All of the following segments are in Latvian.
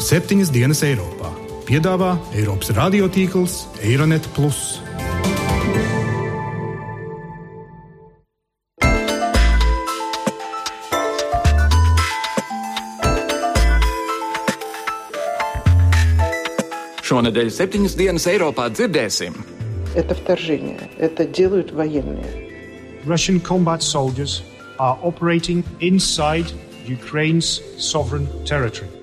septiņas dienas Eiropā. Piedāvā Eiropas radiotīkls Eironet. Šonadēļ septiņas dienas Eiropā dzirdēsim. Это вторжение. Это делают военные. Russian combat soldiers are operating inside Ukraine's sovereign territory.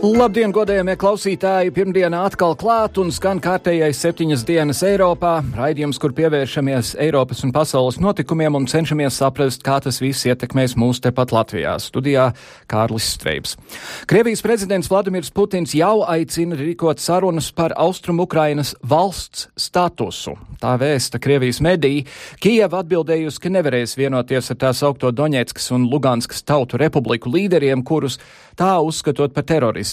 Labdien, godējamie klausītāji! Pirmdiena atkal klāt un skan kārtējais septiņas dienas Eiropā. Raidījums, kur pievēršamies Eiropas un pasaules notikumiem un cenšamies saprast, kā tas viss ietekmēs mūs tepat Latvijā. Studijā Kārlis Streips. Krievijas prezidents Vladimirs Putins jau aicina rīkot sarunas par Austrum Ukrainas valsts statusu. Tā vēsta Krievijas mediji. Kijeva atbildējusi, ka nevarēs vienoties ar tās augto Doņetskas un Luganskas tautu republiku līderiem, kurus tā uzskatot par teroristiem.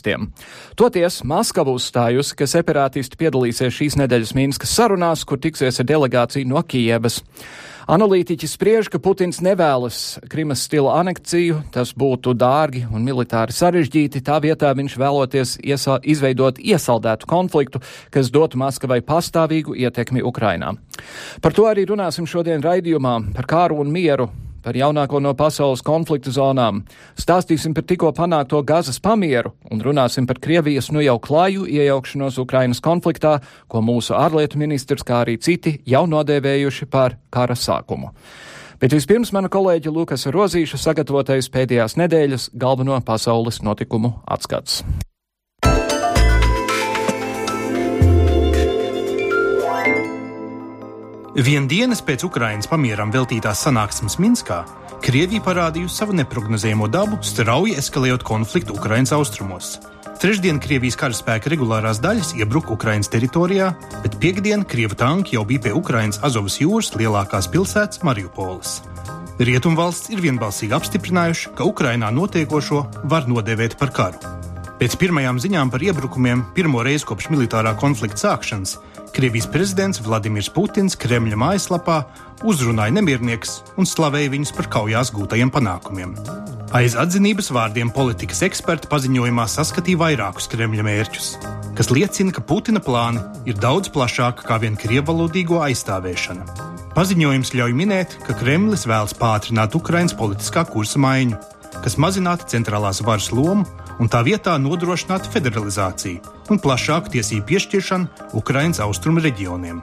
Toties Maskava uzstājusi, ka separātisti piedalīsies šīs nedēļas Mīnskas sarunās, kur tiksies ar delegāciju no Kijevas. Analītiķi spriež, ka Putins nevēlas Krimas stila aneksiju, tas būtu dārgi un militāri sarežģīti. Tā vietā viņš vēloties iesa izveidot iesaldētu konfliktu, kas dotu Maskavai pastāvīgu ietekmi Ukrainā. Par to arī runāsim šodien raidījumā par kāru un mieru par jaunāko no pasaules konflikta zonām. Stāstīsim par tikko panākto gazas pamieru un runāsim par Krievijas nu jau klaju iejaukšanos Ukrainas konfliktā, ko mūsu ārlietu ministrs, kā arī citi, jau nodēvējuši par kara sākumu. Bet vispirms mana kolēģa Lukas Rozīša sagatavotais pēdējās nedēļas galveno pasaules notikumu atskats. Vien dienas pēc Ukrainas pamieram veltītās sanāksmes Minskā, Krievija parādījusi savu neparedzējamo dabu, strauji eskalējot konfliktu Ukrainas austrumos. Trešdien Krievijas karaspēka regulārās daļas iebruka Ukrainas teritorijā, bet piekdien Krievu tanki jau bija pie Ukrainas Azovas jūras lielākās pilsētas Mariupoles. Rietumvalsts ir vienbalsīgi apstiprinājuši, ka Ukrainā notiekošo var nodēvēt par karu. Pēc pirmajām ziņām par iebrukumiem pirmo reizi kopš militārā konflikta sākšanas Krievijas prezidents Vladimirs Putins Kremļa mājaslapā uzrunāja nemiernieks un slavēja viņus par kaujās gūtajiem panākumiem. Aiz atzinības vārdiem politikas eksperti paziņojumā saskatīja vairākus Kremļa mērķus, kas liecina, ka Putina plāni ir daudz plašāki kā vien krievalodīgo aizstāvēšana. Paziņojums ļauj minēt, ka Kremlis vēlas pātrināt Ukraiņas politiskā kursa maiņu, kas mazinātu centrālās varas lomu un tā vietā nodrošinātu federalizāciju un plašāku tiesību piešķiršanu Ukraiņas austrumu reģioniem.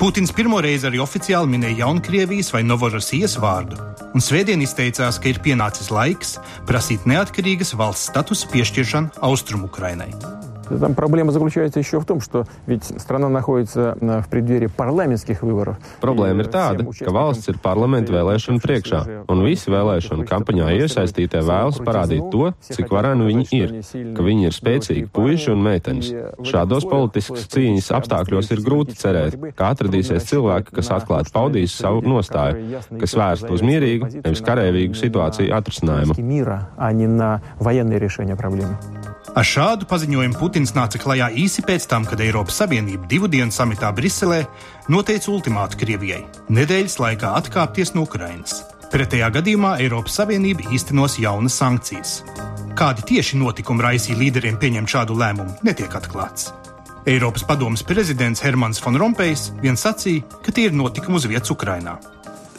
Putins pirmo reizi arī oficiāli minēja Jaunkrievijas vai Novorosijas vārdu, un svētdien izteicās, ka ir pienācis laiks prasīt neatkarīgas valsts statusa piešķiršanu Austrumukrainai. Там проблема заключается еще в том, что ведь страна находится в преддверии парламентских выборов. Problēma ir tāda, ka valsts ir parlamentu vēlēšanu priekšā, un visi vēlēšanu kampaņā iesaistītie vēlas parādīt to, cik vareni viņi ir, ka viņi ir spēcīgi puiši un meitenes. Šādos politiskas cīņas apstākļos ir grūti cerēt, ka atradīsies cilvēki, kas atklāti paudīs savu nostāju, kas vērst uz mierīgu, nevis karēvīgu situāciju atrisinājumu. Ar šādu paziņojumu Putins nāca klajā īsi pēc tam, kad Eiropas Savienība divu dienu samitā Briselē noteica ultimātu Krievijai - nedēļas laikā atkāpties no Ukrainas. Pretējā gadījumā Eiropas Savienība īstenos jaunas sankcijas. Kādi tieši notikumi raisīja līderiem pieņemt šādu lēmumu, netiek atklāts. Eiropas padomas prezidents Hermans Van Rompējs viens sacīja, ka tie ir notikumi uz vietas Ukrainā.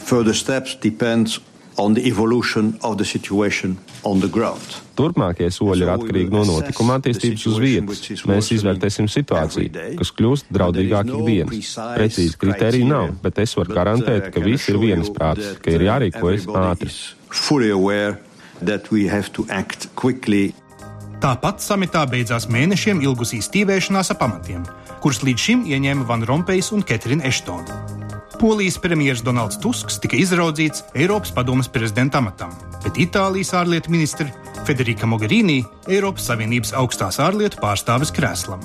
Further steps depend on the evolution of the situation on the ground. Turpmākie soļi ir atkarīgi no notikuma attīstības uz vietas. Mēs izvērtēsim situāciju, kas kļūst draudīgāk ikdienas. Precīzi kriteriji nav, bet es varu garantēt, ka visi ir vienisprātis, ka ir jārīkojas ātri. Tāpat samitā beidzās mēnešiem ilgusī stīvēšanās ap pamatiem, kurus līdz šim ieņēma Van Rompējs un Ketrina Eštona. Polijas premjerministrs Donalds Tusks tika izraudzīts Eiropas padomas prezidenta amatam, bet Itālijas ārlietu ministra Federika Mogherini Eiropas Savienības augstās ārlietu pārstāves krēslam.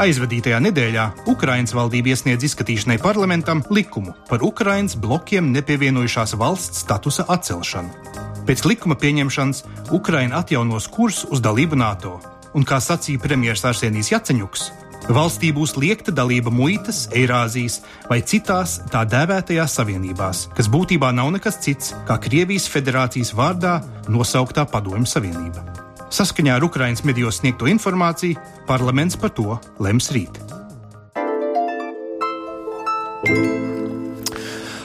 Aizvadītajā nedēļā Ukraiņas valdība iesniedz izskatīšanai parlamentam likumu par Ukraiņas blokiem nepievienojušās valsts statusa atcelšanu. Pēc likuma pieņemšanas Ukraina atjaunos kursu uz dalību NATO, un, kā sacīja premjerministrs Arsenijs Jaceņuks, Valstī būs liekta dalība muitas, Eirāzijas vai citās tā dēvētajās savienībās, kas būtībā nav nekas cits kā Krievijas federācijas vārdā nosauktā Padomju Savienība. Saskaņā ar Ukraiņas medijos sniegto informāciju, parlaments par to lems rīt.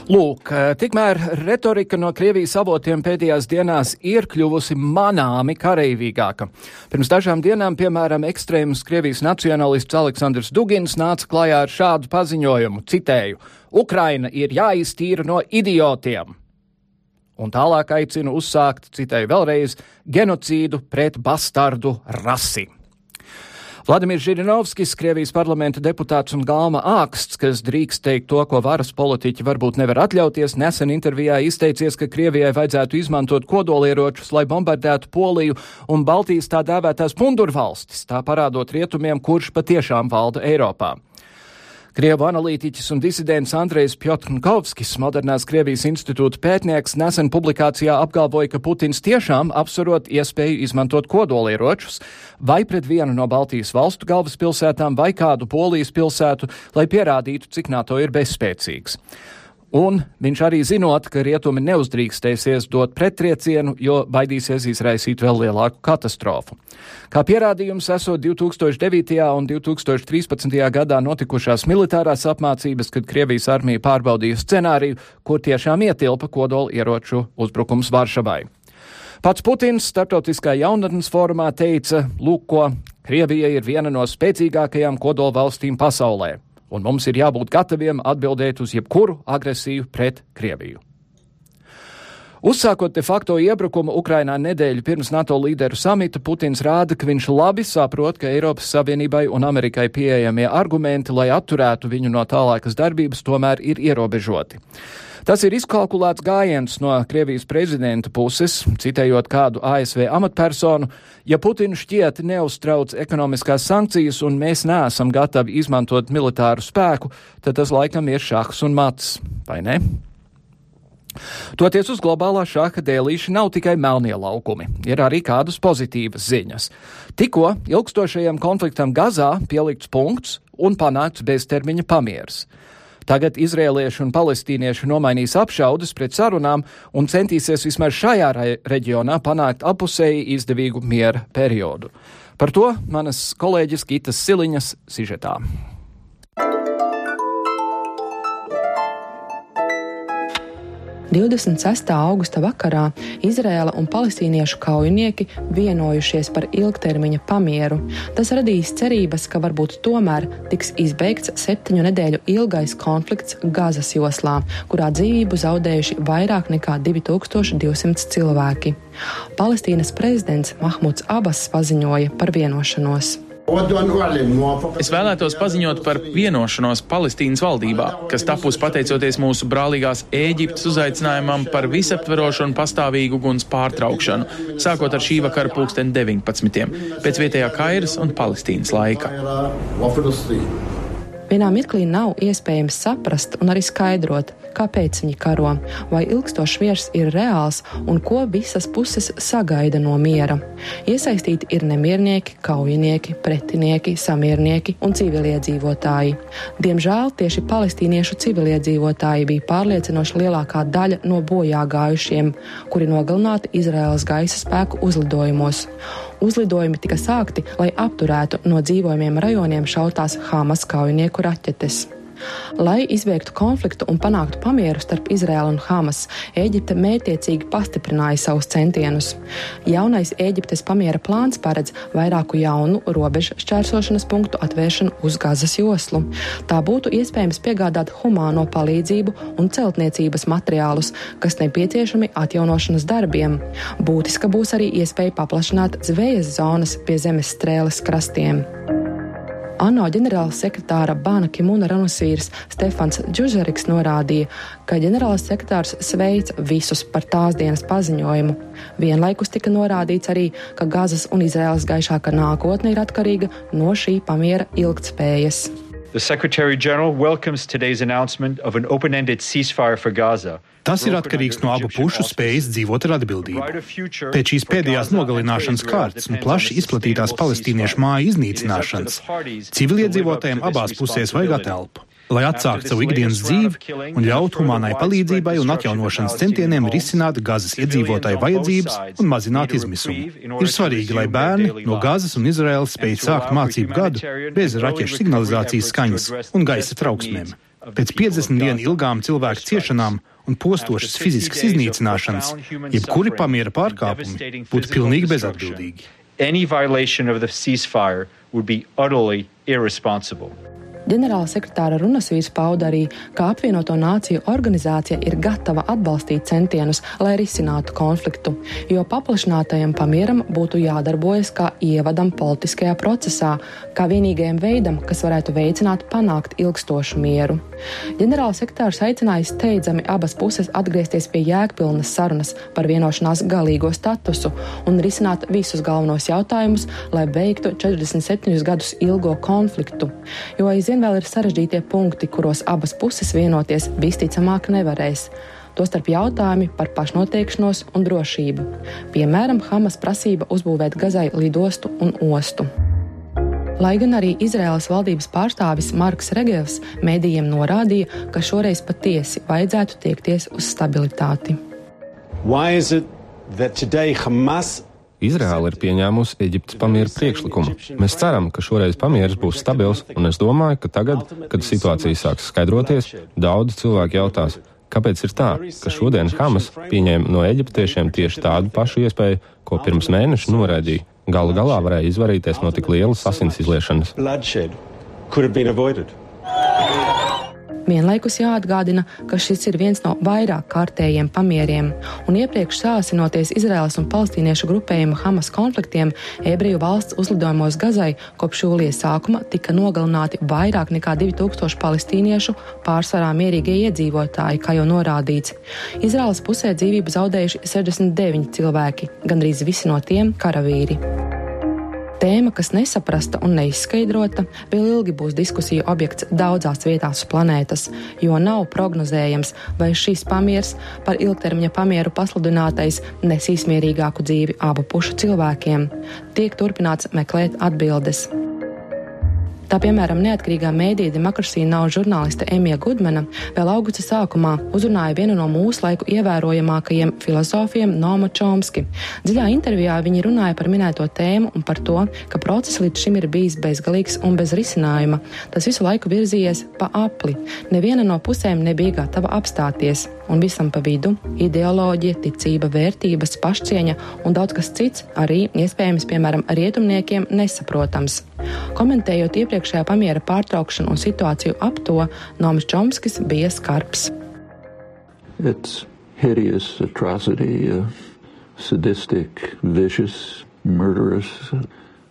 Lūk, tikmēr retorika no Krievijas avotiem pēdējās dienās ir kļuvusi manāmi kareivīgāka. Pirms dažām dienām, piemēram, ekstrēms Krievijas nacionālists Aleksandrs Dugins nāca klajā ar šādu paziņojumu, citēju: Ukraina ir jāiztīra no idiotiem! Un tālāk aicinu uzsākt, citēju vēlreiz, genocīdu pret bastardu rasi. Vladimirs Žirinovskis, Krievijas parlamenta deputāts un galma āksts, kas drīkst teikt to, ko varas politiķi varbūt nevar atļauties, nesen intervijā izteicies, ka Krievijai vajadzētu izmantot kodolieročus, lai bombardētu Poliju un Baltijas tā dēvētās pundurvalstis, tā parādot rietumiem, kurš patiešām valda Eiropā. Krievu analītiķis un disidents Andrejs Pjotnkovskis, modernās Krievijas institūta pētnieks, nesen publikācijā apgalvoja, ka Putins tiešām apsverot iespēju izmantot kodolieročus vai pret vienu no Baltijas valstu galvaspilsētām vai kādu Polijas pilsētu, lai pierādītu, cik NATO ir bezspēcīgs. Un viņš arī zinot, ka rietumi neuzdrīkstēsies dot pretriecienu, jo baidīsies izraisīt vēl lielāku katastrofu. Kā pierādījums esot 2009. un 2013. gadā notikušās militārās apmācības, kad Krievijas armija pārbaudīja scenāriju, kur tiešām ietilpa kodola ieroču uzbrukums Varšavai. Pats Putins starptautiskā jaunatnes formā teica, lūk, ko Krievija ir viena no spēcīgākajām kodola valstīm pasaulē un mums ir jābūt gataviem atbildēt uz jebkuru agresiju pret Krieviju. Uzsākot de facto iebrukumu Ukrainā nedēļu pirms NATO līderu samita, Putins rāda, ka viņš labi saprot, ka Eiropas Savienībai un Amerikai pieejamie argumenti, lai atturētu viņu no tālākas darbības, tomēr ir ierobežoti. Tas ir izkalkulēts gājiens no Krievijas prezidenta puses, citējot kādu ASV amatpersonu. Ja Putinu šķiet neuztrauc ekonomiskās sankcijas un mēs neesam gatavi izmantot militāru spēku, tad tas laikam ir šahs un mats, vai ne? Toties uz globālā šāda dēlīša nav tikai melnie laukumi, ir arī kādas pozitīvas ziņas. Tikko ilgstošajam konfliktam Gazā pielikts punkts un panākts beztermiņa pamieris. Tagad izrēlieši un palestīnieši nomainīs apšaudas pret sarunām un centīsies vismaz šajā re reģionā panākt apusēji izdevīgu miera periodu. Par to manas kolēģis Gitas Siliņas sižetā. 26. augusta vakarā Izrēla un palestīniešu kaujinieki vienojušies par ilgtermiņa pamieru. Tas radīs cerības, ka varbūt tomēr tiks izbeigts septiņu nedēļu ilgais konflikts Gazas joslā, kurā dzīvību zaudējuši vairāk nekā 2200 cilvēki. Palestīnas prezidents Mahmuds Abbas paziņoja par vienošanos. Es vēlētos paziņot par vienošanos Palestīnas valdībā, kas tapusi pateicoties mūsu brālīgās Ēģiptes uzaicinājumam par visaptverošu un pastāvīgu guns pārtraukšanu, sākot ar šī vakara pulksten 19. pēc vietējā Kairas un Palestīnas laika. Vienā mirklī nav iespējams saprast un arī skaidrot, kāpēc viņi karo, vai ilgstošs miers ir reāls un ko visas puses sagaida no miera. Iesaistīti ir nemiernieki, kaujinieki, pretinieki, samiernieki un civiliedzīvotāji. Diemžēl tieši palestīniešu civiliedzīvotāji bija pārliecinoši lielākā daļa no bojā gājušiem, kuri nogalināti Izraēlas gaisa spēku uzlidojumos. Uzlidojumi tika sākti, lai apturētu no dzīvojumiem rajoniem šautās Hamas kaujinieku raķetes. Lai izbeigtu konfliktu un panāktu pamieru starp Izraēlu un Hamas, Eģipte mētiecīgi pastiprināja savus centienus. Jaunais Eģiptes pamiera plāns paredz vairāku jaunu robežu šķērsošanas punktu atvēršanu uz Gazas joslu. Tā būtu iespējams piegādāt humāno palīdzību un celtniecības materiālus, kas nepieciešami atjaunošanas darbiem. Būtiska būs arī iespēja paplašināt zvejas zonas pie zemes strēles krastiem. ANO ģenerāla sekretāra Bāna Kimuna Ranusvīrs Stefans Džužeriks norādīja, ka ģenerālis sekretārs sveica visus par tās dienas paziņojumu. Vienlaikus tika norādīts arī, ka Gazas un Izraēlas gaišāka nākotne ir atkarīga no šī pamiera ilgtspējas. The Secretary General welcomes today's announcement of an open ended ceasefire for Gaza. Tas ir atkarīgs no abu pušu spējas dzīvot ar atbildību. Pēc šīs pēdējās nogalināšanas kārtas un plaši izplatītās palestīniešu māju iznīcināšanas, civiliedzīvotājiem abās pusēs vajag telpu lai atsāktu savu ikdienas dzīvi un ļautu humānai palīdzībai un atjaunošanas centieniem risināt Gazas iedzīvotāju vajadzības un mazināt izmisumu. Ir svarīgi, lai bērni no Gazas un Izraēlas spēj sākt mācību gadu bez raķešu signalizācijas skaņas un gaisa trauksmēm. Pēc 50 dienu ilgām cilvēku ciešanām un postošas fiziskas iznīcināšanas, jebkuri pamiera pārkāpumi būtu pilnīgi bezatbildīgi. Any violation of the ceasefire would be utterly irresponsible. Ģenerāla sekretāra Runasvīrs pauda arī, ka apvienoto nāciju organizācija ir gatava atbalstīt centienus, lai risinātu konfliktu, jo paplašinātajam pamieram būtu jādarbojas kā ievadam politiskajā procesā, kā vienīgajam veidam, kas varētu veicināt panākt ilgstošu mieru. Ģenerāla sekretārs aicināja steidzami abas puses atgriezties pie jēgpilnas sarunas par vienošanās galīgo statusu un risināt visus galvenos jautājumus, lai beigtu 47 gadus ilgo konfliktu. Jo aizvien aizvien vēl ir sarežģītie punkti, kuros abas puses vienoties visticamāk nevarēs. Tostarp jautājumi par pašnoteikšanos un drošību. Piemēram, Hamas prasība uzbūvēt Gazai lidostu un ostu. Lai gan arī Izraēlas valdības pārstāvis Marks Regevs mēdījiem norādīja, ka šoreiz patiesi vajadzētu tiekties uz stabilitāti. Why is it that today Hamas Izraela ir pieņēmusi Eģiptes pamieru priekšlikumu. Mēs ceram, ka šoreiz pamieris būs stabils, un es domāju, ka tagad, kad situācija sāks skaidroties, daudz cilvēku jautās, kāpēc ir tā, ka šodien Hamas pieņēma no eģiptiešiem tieši tādu pašu iespēju, ko pirms mēneša noraidīja. Galu galā varēja izvairīties no tik lielas asins izliešanas. Vienlaikus jāatgādina, ka šis ir viens no vairāk kārtējiem pamieriem, un iepriekš sāsinoties Izraels un palestīniešu grupējuma Hamas konfliktiem, ebreju valsts uzlidojumos Gazai kopš jūlijas sākuma tika nogalināti vairāk nekā 2000 palestīniešu, pārsvarā mierīgie iedzīvotāji, kā jau norādīts. Izraels pusē dzīvību zaudējuši 69 cilvēki, gandrīz visi no tiem karavīri. Tēma, kas nesaprasta un neizskaidrota, vēl ilgi būs diskusiju objekts daudzās vietās uz planētas, jo nav prognozējams, vai šīs pamiers par ilgtermiņa pamieru pasludinātais nesīs mierīgāku dzīvi abu pušu cilvēkiem. Tiek turpināts meklēt atbildes. Tā piemēram, neatkarīgā mēdīja Demokrasija nav žurnāliste Emija Gudmana vēl augusta sākumā uzrunāja vienu no mūsu laiku ievērojamākajiem filozofiem Nomu Čomski. Dziļā intervijā viņi runāja par minēto tēmu un par to, ka process līdz šim ir bijis bezgalīgs un bez risinājuma. Tas visu laiku virzījies pa apli. Neviena no pusēm nebija gatava apstāties un visam pa vidu - ideoloģija, ticība, vērtības, pašcieņa un daudz kas cits, arī iespējams, piemēram, rietumniekiem nesaprotams. Komentējot iepriekšējā pamiera pārtraukšanu un situāciju ap to, Noms Čomskis bija skarbs. It's hideous atrocity, uh, sadistic, vicious, murderous.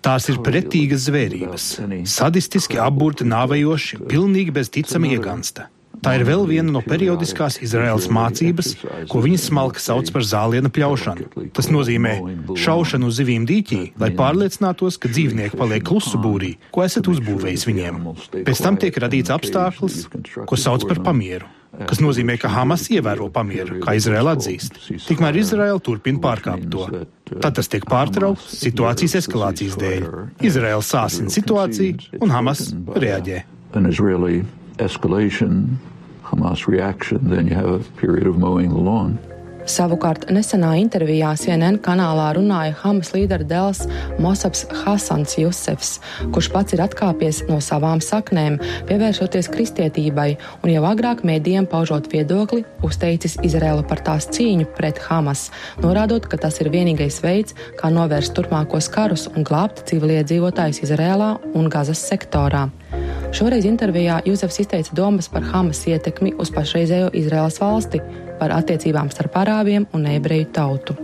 Tās ir pretīgas zvērības, sadistiski apburti, nāvējoši, pilnīgi bez ticama iegansta. Tā ir vēl viena no periodiskās Izraēlas mācības, ko viņi smalki sauc par zāliena pļaušanu. Tas nozīmē šaušanu uz zivīm dīķī, lai pārliecinātos, ka dzīvnieki paliek klusu būrī, ko esat uzbūvējis viņiem. Pēc tam tiek radīts apstākļus, ko sauc par pamieru kas nozīmē, ka Hamas ievēro pamieru, kā Izraela atzīst. Tikmēr Izraela turpina pārkāpt to. Tad tas tiek pārtraukts situācijas eskalācijas dēļ. Izraela sāsina situāciju un Hamas reaģē. escalation, Hamas reaction, then you have a period of mowing the lawn. Savukārt nesenā intervijā CNN kanālā runāja Hamas līderis Dēls Mosabs Hasans Jusefs, kurš pats ir atkāpies no savām saknēm, pievēršoties kristietībai, un jau agrāk mēdījiem paužot viedokli, uzteicis Izraelu par tās cīņu pret Hamas, norādot, ka tas ir vienīgais veids, kā novērst turpmākos karus un glābt civiliedzīvotājus Izrēlā un Gazas sektorā. Šoreiz intervijā Jusefs izteica domas par Hamas ietekmi uz pašreizējo Izraels valsti, par attiecībām starp arābiem un ebreju tautu.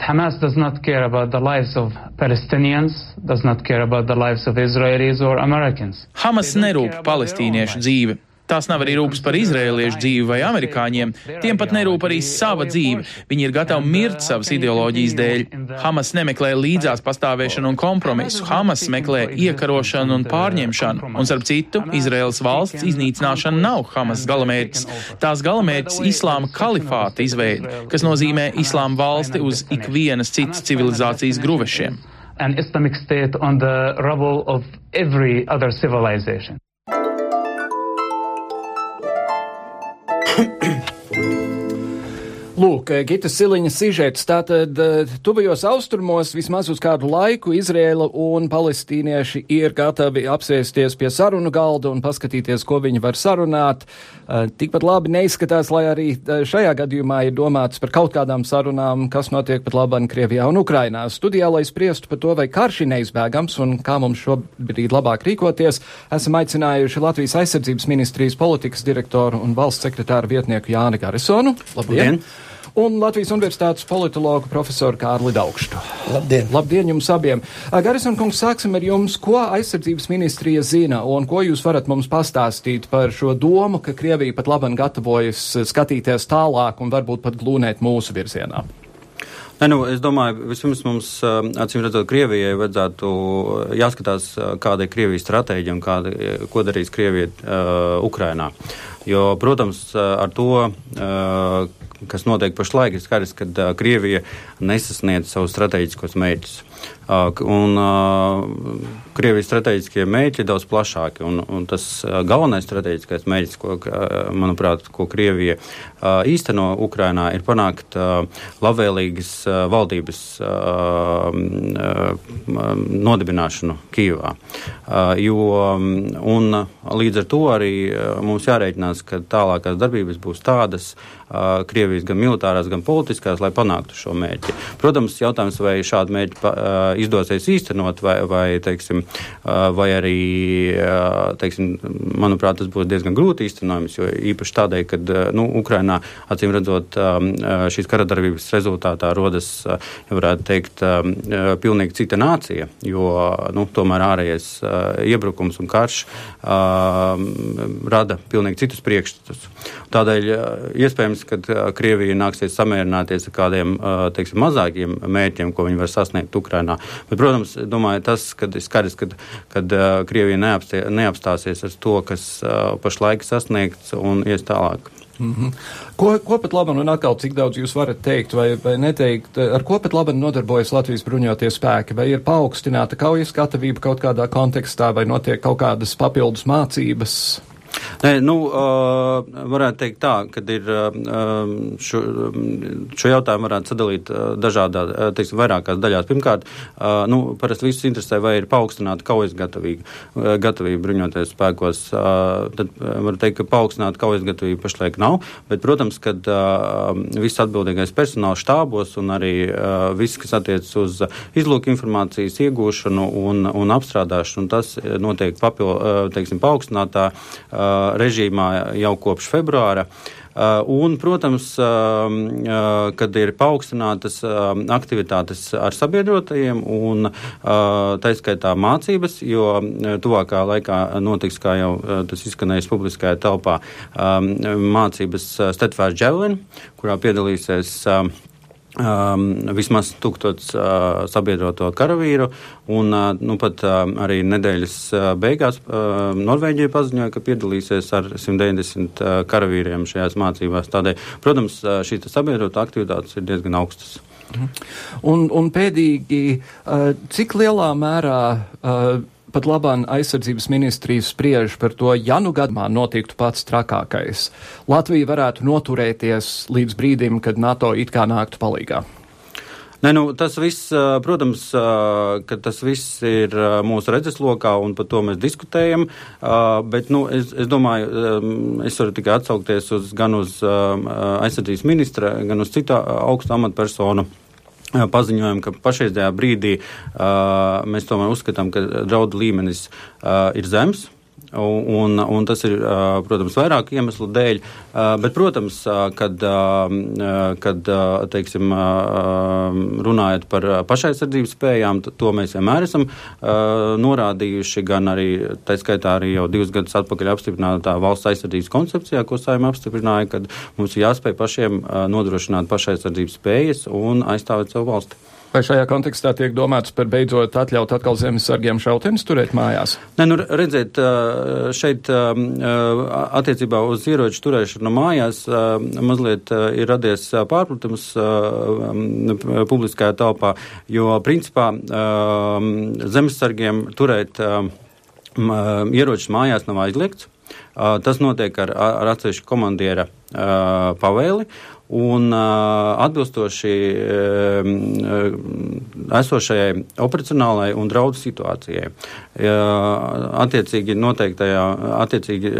Hamas does not care about the lives of Palestinians, does not care about the lives of Israelis or Americans. Hamas nerūp palestīniešu dzīve. Tās nav arī rūpes par izrēliešu dzīvi vai amerikāņiem. Tiem pat nerūp arī sava dzīve. Viņi ir gatavi mirt savas ideoloģijas dēļ. Hamas nemeklē līdzās pastāvēšanu un kompromisu. Hamas meklē iekarošanu un pārņemšanu. Un, starp citu, Izraels valsts iznīcināšana nav Hamas galamērķis. Tās galamērķis islāma kalifāta izveide, kas nozīmē islāma valsti uz ikvienas citas civilizācijas gruvešiem. An Islamic state on the rubble of every other civilization. Mm-hmm. Lūk, Gita Siliņa sižets. Tātad eh, tuvajos austrumos vismaz uz kādu laiku Izrēla un palestīnieši ir gatavi apsēsties pie sarunu galda un paskatīties, ko viņi var sarunāt. Eh, tikpat labi neizskatās, lai arī eh, šajā gadījumā ir domāts par kaut kādām sarunām, kas notiek pat labāk Krievijā un Ukrainā. Studijā, lai spriestu par to, vai karš ir neizbēgams un kā mums šobrīd labāk rīkoties, esam aicinājuši Latvijas aizsardzības ministrijas politikas direktoru un valsts sekretāru vietnieku Jāni Garisonu. Labdien! Labdien un Latvijas Universitātes politologu profesoru Kārli Daugštu. Labdien! Labdien jums abiem! Garison kungs, sāksim ar jums, ko aizsardzības ministrija zina un ko jūs varat mums pastāstīt par šo domu, ka Krievija pat labam gatavojas skatīties tālāk un varbūt pat glūnēt mūsu virzienā. Ne, nu, es domāju, vispirms mums, acīm redzot, Krievijai vajadzētu jāskatās, kāda ir Krievijas stratēģija un kāda, ko darīs Krievija uh, Ukrainā. Jo, protams, ar to, uh, kas notiek pašlaik, ir skaidrs, ka Krievija nesasniedz savus strateģiskos mērķus. Un Krievijas strateģiskie mērķi ir daudz plašāki. Un, un tas galvenais strateģiskais mērķis, ko, manuprāt, ko Krievija īsteno Ukrainā, ir panākt labvēlīgas valdības nodibināšanu Kīvā. Jo, un līdz ar to arī mums jārēķinās, ka tālākās darbības būs tādas, Krievijas gan militārās, gan politiskās, lai panāktu šo mērķi. Protams, jautājums, vai šādu mērķi izdosies īstenot, vai, vai, teiksim, vai arī, teiksim, manuprāt, tas būs diezgan grūti īstenojams, jo īpaši tādēļ, ka nu, Ukrainā, acīm redzot, šīs karadarbības rezultātā rodas, ja varētu teikt, pilnīgi cita nācija, jo nu, tomēr ārējais iebrukums un karš rada pilnīgi citus priekšstatus. Tādēļ iespējams, ka Krievija nāksies samierināties ar kādiem teiksim, mazākiem mērķiem, ko viņi var sasniegt Ukrainā. Bet, protams, domāju, tas ir skaidrs, ka kad, Krievija neapstē, neapstāsies ar to, kas pašlaik sasniegts un ies tālāk. Mm -hmm. ko, ko pat labi, un atkal cik daudz jūs varat teikt vai, vai neteikt, ar ko pat labi nodarbojas Latvijas bruņotie spēki? Vai ir paaugstināta kaujas gatavība kaut kādā kontekstā, vai notiek kaut kādas papildus mācības? Nē, nu, varētu teikt tā, ka ir šo, šo jautājumu varētu sadalīt dažādā, teiksim, vairākās daļās. Pirmkārt, nu, parasti visus interesē, vai ir paaugstināta kaujas gatavība, gatavība bruņoties spēkos. Tad var teikt, ka paaugstināta kaujas gatavība pašlaik nav, bet, protams, kad viss atbildīgais personāls štābos un arī viss, kas attiec uz izlūku informācijas iegūšanu un, un apstrādāšanu, tas notiek papil, teiksim, paaugstinātā režīmā jau kopš februāra. Uh, un, protams, uh, kad ir paaugstinātas aktivitātes ar sabiedrotajiem un tā izskaitā mācības, jo tuvākā laikā notiks, kā jau tas izskanējis publiskajā telpā, mācības Steadfast Javelin, kurā piedalīsies Um, vismaz tūkstots uh, sabiedroto karavīru, un uh, nu, pat uh, arī nedēļas uh, beigās uh, Norvēģija paziņoja, ka piedalīsies ar 190 uh, karavīriem šajās mācībās. Tādēļ, protams, uh, šīs sabiedrota aktivitātes ir diezgan augstas. Mhm. Un, un pēdīgi, uh, cik lielā mērā uh, pat labāk aizsardzības ministrijas spriež par to, ja nu gadījumā notiktu pats trakākais. Latvija varētu noturēties līdz brīdim, kad NATO it kā nāktu palīgā. Ne, nu, tas viss, protams, ka tas viss ir mūsu redzeslokā un par to mēs diskutējam, bet nu, es, es domāju, es varu tikai atsaukties uz, gan uz aizsardzības ministra, gan uz citu augstu amatpersonu paziņojumu, ka pašreizajā brīdī uh, mēs tomēr uzskatām, ka draudu līmenis uh, ir zems. Un, un tas ir, protams, vairāk iemeslu dēļ, bet, protams, kad, kad teiksim, runājot par pašaizsardzības spējām, to mēs vienmēr esam norādījuši, gan arī, tā skaitā arī jau divus gadus atpakaļ apstiprinātā valsts aizsardzības koncepcijā, ko saima apstiprināja, kad mums ir jāspēj pašiem nodrošināt pašaizsardzības spējas un aizstāvēt savu valsti. Vai šajā kontekstā tiek domāts par beidzot atļaut atkal zemesargiem šautenes turēt mājās? Nē, nu redziet, šeit attiecībā uz ieroču turēšanu mājās mazliet ir radies pārpratums publiskajā telpā, jo principā zemesargiem turēt ieročus mājās nav aizliegts. Tas notiek ar, ar atsevišķu komandiera pavēli. Un atbilstoši esošajai operacionālajai un draudu situācijai, attiecīgi noteiktajā, attiecīgi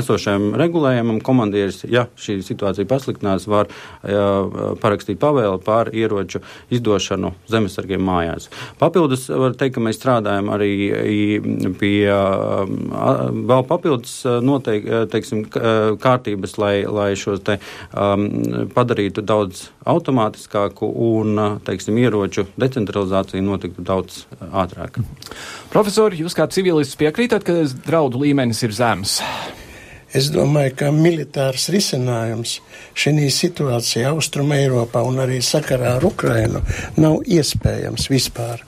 esošajam regulējumam, komandieris, ja šī situācija pasliktinās, var parakstīt pavēli par ieroču izdošanu zemesargiem mājās. Papildus var teikt, ka mēs strādājam arī pie vēl papildus noteik, teiksim, kārtības, lai, lai šos te um, padarītu daudz automātiskāku un, teiksim, ieroču decentralizācija notiktu daudz ātrāk. Profesori, jūs kā civilists piekrītat, ka draudu līmenis ir zems? Es domāju, ka militārs risinājums šī situācijā Austrum Eiropā un arī sakarā ar Ukrainu nav iespējams vispār.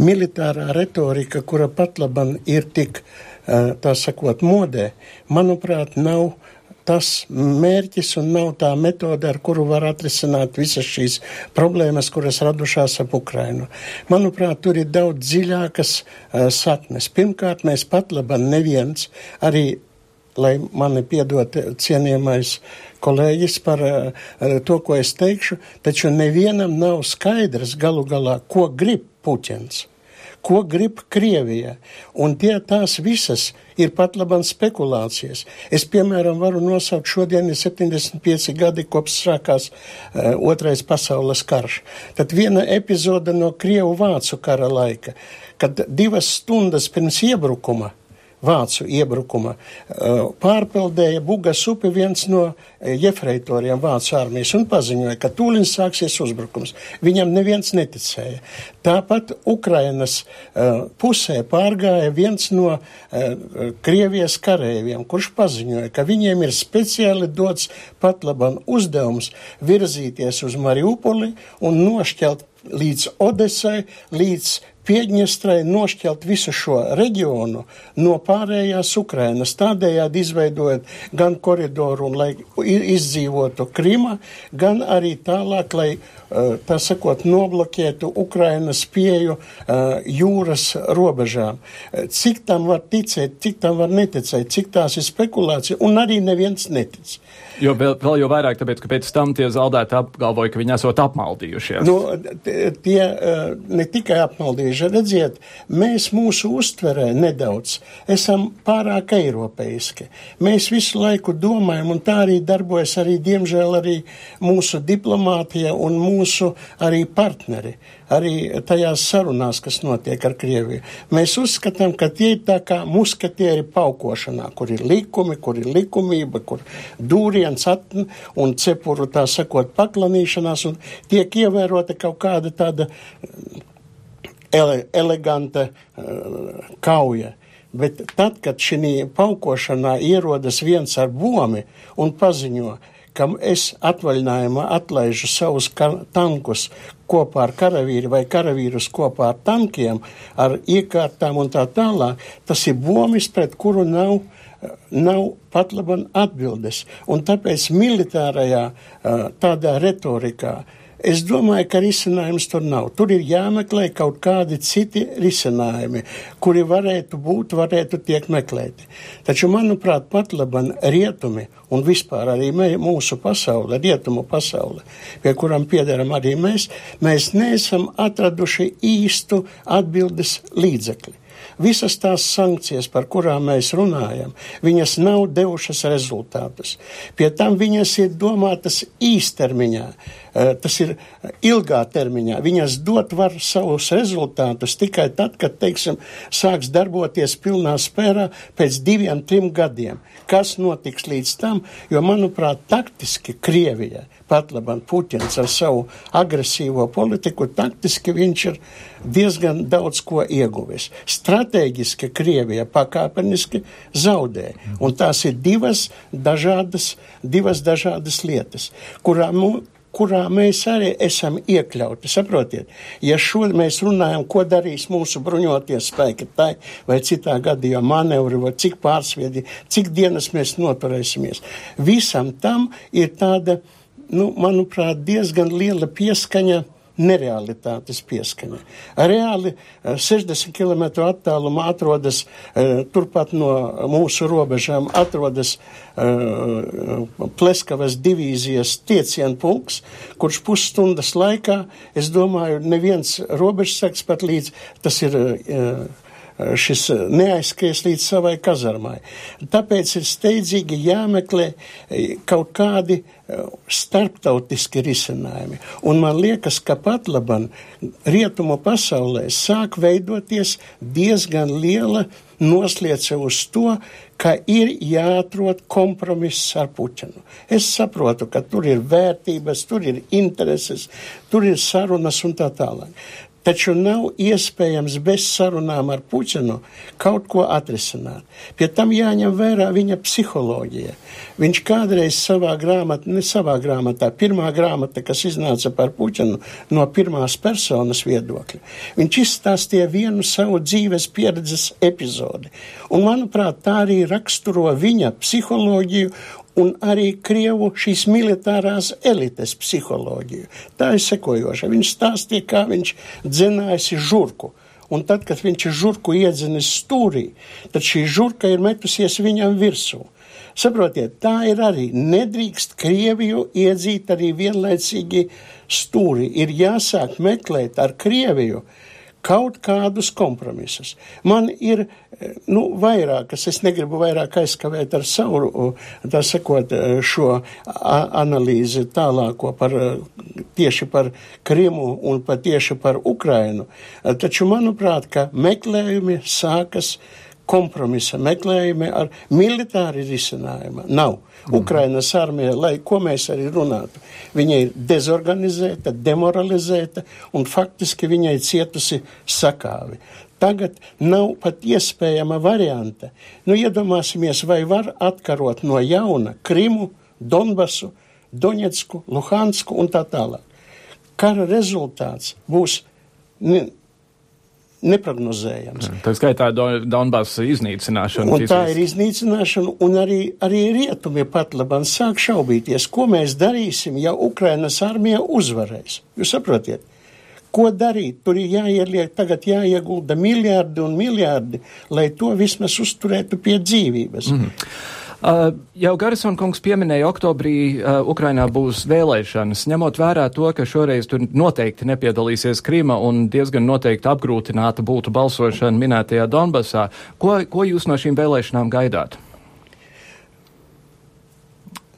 Militārā retorika, kura pat laban ir tik, tā sakot, modē, manuprāt, nav tas mērķis un nav tā metode, ar kuru var atrisināt visas šīs problēmas, kuras radušās ap Ukrainu. Manuprāt, tur ir daudz dziļākas uh, saknes. Pirmkārt, mēs pat labam neviens arī lai mani piedod cienījamais kolēģis par uh, to, ko es teikšu, taču nevienam nav skaidrs galu galā, ko grib Puķins ko grib Krievija. Un tie tās visas ir pat labam spekulācijas. Es, piemēram, varu nosaukt šodien ir 75 gadi, kopš sākās uh, otrais pasaules karš. Tad viena epizode no Krievu-Vācu kara laika, kad divas stundas pirms iebrukuma vācu iebrukuma. Eh, pārpildēja Bugas upi viens no eh, jefreitoriem vācu armijas un paziņoja, ka tūlīt sāksies uzbrukums. Viņam neviens neticēja. Tāpat Ukrainas uh, pusē pārgāja viens no Krievijas karējiem, kurš paziņoja, ka viņiem ir speciāli dots pat labam uzdevums virzīties uz Mariupoli un nošķelt līdz Odesai, līdz Piedņestrai nošķelt visu šo reģionu no pārējās Ukrainas, tādējādi izveidojot gan koridoru, lai izdzīvotu Krima, gan arī tālāk, lai, eh, tā sakot, noblokētu Ukrainas pieju uh, jūras robežām. Cik tam var ticēt, cik tam var neticēt, cik tās ir spekulācija, un arī neviens netic. Jo vēl, vēl jau vairāk, tāpēc, ka pēc tam tie zaudēti apgalvoja, ka viņi esot apmaldījušies. Nu, tie ne tikai apmaldījuši, redziet, mēs mūsu uztverē nedaudz esam pārāk eiropeiski. Mēs visu laiku domājam, un tā arī darbojas arī, diemžēl, arī mūsu diplomātija un mūsu arī partneri arī tajās sarunās, kas notiek ar Krieviju. Mēs uzskatām, ka tie ir tā kā muskatieri paukošanā, kur ir likumi, kur ir likumība, kur dūriens atn un cepuru tā sakot paklanīšanās un tiek ievērota kaut kāda tāda ele, eleganta uh, kauja. Bet tad, kad šī paukošanā ierodas viens ar bomi un paziņo, ka es atvaļinājumā atlaižu savus tankus, kopā ar karavīru vai karavīrus kopā ar tankiem, ar iekārtām un tā tālāk, tas ir bomis, pret kuru nav, nav pat laban atbildes. Un tāpēc militārajā tādā retorikā Es domāju, ka risinājums tur nav. Tur ir jāmeklē kaut kādi citi risinājumi, kuri varētu būt, varētu tiek meklēti. Taču, manuprāt, pat laban rietumi un vispār arī mē, mūsu pasaule, rietumu pasaule, pie kuram piederam arī mēs, mēs neesam atraduši īstu atbildes līdzekli. Visas tās sankcijas, par kurām mēs runājam, viņas nav devušas rezultātus. Pie tam viņas ir domātas īstermiņā, eh, tas ir ilgā termiņā. Viņas dot var savus rezultātus tikai tad, kad, teiksim, sāks darboties pilnā spērā pēc diviem, trim gadiem. Kas notiks līdz tam, jo, manuprāt, taktiski Krievijai pat labam Puķins ar savu agresīvo politiku, taktiski viņš ir diezgan daudz ko ieguvis. Stratēģiski Krievija pakāpeniski zaudē, un tās ir divas dažādas, divas dažādas lietas, kurām kurā mēs arī esam iekļauti. Saprotiet, ja šodien mēs runājam, ko darīs mūsu bruņotie spēki, tai vai citā gadījumā manevri, vai cik pārsviedi, cik dienas mēs noturēsimies, visam tam ir tāda nu, manuprāt, diezgan liela pieskaņa nerealitātes pieskaņa. Reāli 60 eh, km attālumā atrodas, eh, turpat no mūsu robežām, atrodas uh, Pleskavas divīzijas tiecienu punkts, kurš pusstundas laikā, es domāju, neviens robežsaks pat līdz tas ir. Šis neaizskries līdz savai kazarmai. Tāpēc ir steidzīgi jāmeklē kaut kādi uh, starptautiski risinājumi. Un man liekas, ka pat laban rietumu pasaulē sāk veidoties diezgan liela nosliece uz to, ka ir jāatrod kompromiss ar Puķinu. Es saprotu, ka tur ir vērtības, tur ir intereses, tur ir sarunas un tā tālāk. Taču nav iespējams bez sarunām ar Puķinu kaut ko atrisināt. Pie tam jāņem vērā viņa psiholoģija. Viņš kādreiz savā grāmatā, ne savā grāmatā, pirmā grāmata, kas iznāca par Puķinu no pirmās personas viedokļa, viņš izstāstīja vienu savu dzīves pieredzes epizodi. Un, manuprāt, tā arī raksturo viņa psiholoģiju un arī Krievu šīs militārās elites psiholoģiju. Tā ir sekojoša. Viņš stāstīja, kā viņš dzinājasi žurku. Un tad, kad viņš ir žurku iedzinis stūrī, tad šī žurka ir metusies viņam virsū. Saprotiet, tā ir arī. Nedrīkst Krieviju iedzīt arī vienlaicīgi stūri. Ir jāsāk meklēt ar Krieviju kaut kādus kompromisus. Man ir nu, vairākas, es negribu vairāk aizskavēt ar savu, tā sakot, šo analīzi tālāko par tieši par Krimu un pat tieši par Ukrainu. Taču, manuprāt, ka meklējumi sākas kompromisa meklējumi ar militāri risinājumu. Nav. Mm. Ukrainas armija, lai ko mēs arī runātu, viņa ir dezorganizēta, demoralizēta un faktiski viņai cietusi sakāvi. Tagad nav pat iespējama varianta. Nu, iedomāsimies, vai var atkarot no jauna Krimu, Donbasu, Doņetsku, Luhansku un tā tālāk. Kara rezultāts būs neprognozējams. Tā skaitā Donbass iznīcināšana. Un tā ir iznīcināšana, un arī, arī rietumi pat labam sāk šaubīties, ko mēs darīsim, ja Ukrainas armija uzvarēs. Jūs saprotiet? Ko darīt? Tur ir jāieliek, tagad jāiegulda miljārdi un miljārdi, lai to vismaz uzturētu pie dzīvības. Mm. Uh, jau Garisona kungs pieminēja, oktobrī uh, Ukrainā būs vēlēšanas. Ņemot vērā to, ka šoreiz tur noteikti nepiedalīsies Krīma un diezgan noteikti apgrūtināta būtu balsošana minētajā Donbasā, ko, ko jūs no šīm vēlēšanām gaidāt?